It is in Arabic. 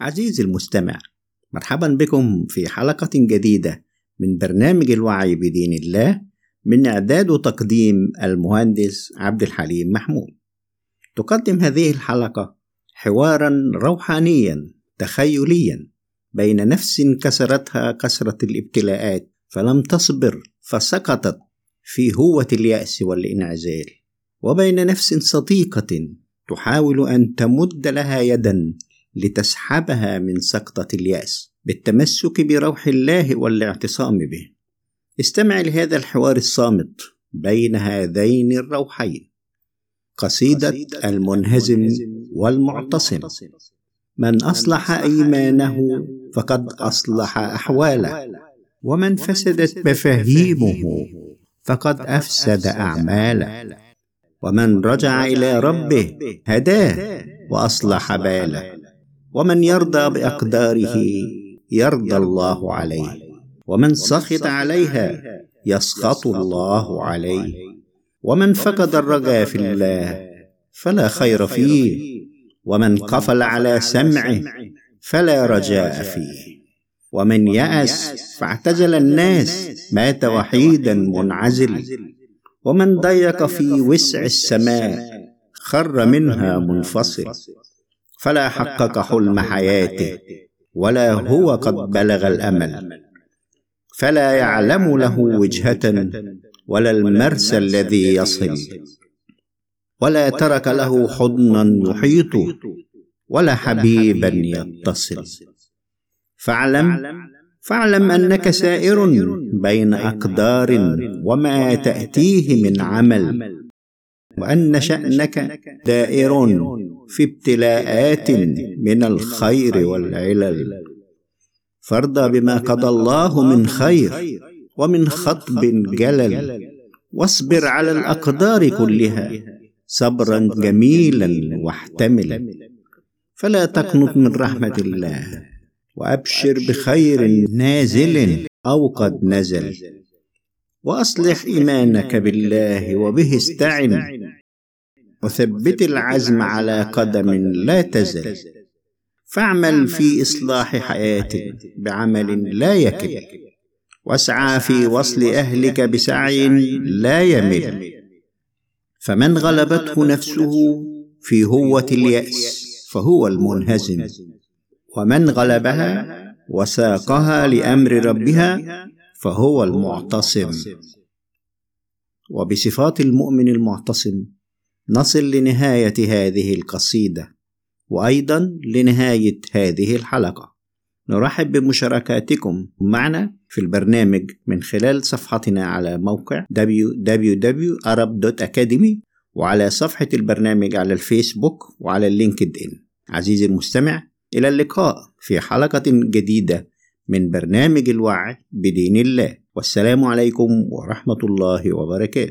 عزيزي المستمع مرحبا بكم في حلقة جديدة من برنامج الوعي بدين الله من إعداد وتقديم المهندس عبد الحليم محمود. تقدم هذه الحلقة حوارا روحانيا تخيليا بين نفس كسرتها كسرة الابتلاءات فلم تصبر فسقطت في هوة اليأس والإنعزال وبين نفس صديقة تحاول أن تمد لها يدا لتسحبها من سقطة اليأس بالتمسك بروح الله والاعتصام به. استمع لهذا الحوار الصامت بين هذين الروحين. قصيدة المنهزم والمعتصم. من أصلح إيمانه فقد أصلح أحواله، ومن فسدت مفاهيمه فقد أفسد أعماله. ومن رجع إلى ربه هداه وأصلح باله. ومن يرضى بأقداره يرضى الله عليه. ومن سخط عليها يسخط الله عليه. ومن فقد الرجاء في الله فلا خير فيه. ومن قفل على سمعه فلا رجاء فيه. ومن يأس فاعتزل الناس مات وحيدا منعزل. ومن ضيق في وسع السماء خر منها منفصل. فلا حقق حلم حياته ولا هو قد بلغ الأمل. فلا يعلم له وجهة ولا المرسى الذي يصل ولا ترك له حضنا يحيط ولا حبيبا يتصل. فاعلم فاعلم أنك سائر بين أقدار وما تأتيه من عمل. وأن شأنك دائر في ابتلاءات من الخير والعلل. فارضى بما قضى الله من خير ومن خطب جلل. واصبر على الأقدار كلها صبرا جميلا واحتمل فلا تقنط من رحمة الله. وأبشر بخير نازل أو قد نزل. وأصلح إيمانك بالله وبه استعن. وثبت العزم على قدم لا تزل. فاعمل في إصلاح حياتك بعمل لا يكل واسعى في وصل أهلك بسعي لا يمل فمن غلبته نفسه في هوة اليأس فهو المنهزم. ومن غلبها وساقها لأمر ربها فهو المعتصم. وبصفات المؤمن المعتصم نصل لنهاية هذه القصيدة وأيضا لنهاية هذه الحلقة. نرحب بمشاركاتكم معنا في البرنامج من خلال صفحتنا على موقع www.arab.academy وعلى صفحة البرنامج على الفيسبوك وعلى اللينكد إن عزيزي المستمع إلى اللقاء في حلقة جديدة من برنامج الوعي بدين الله. والسلام عليكم ورحمة الله وبركاته.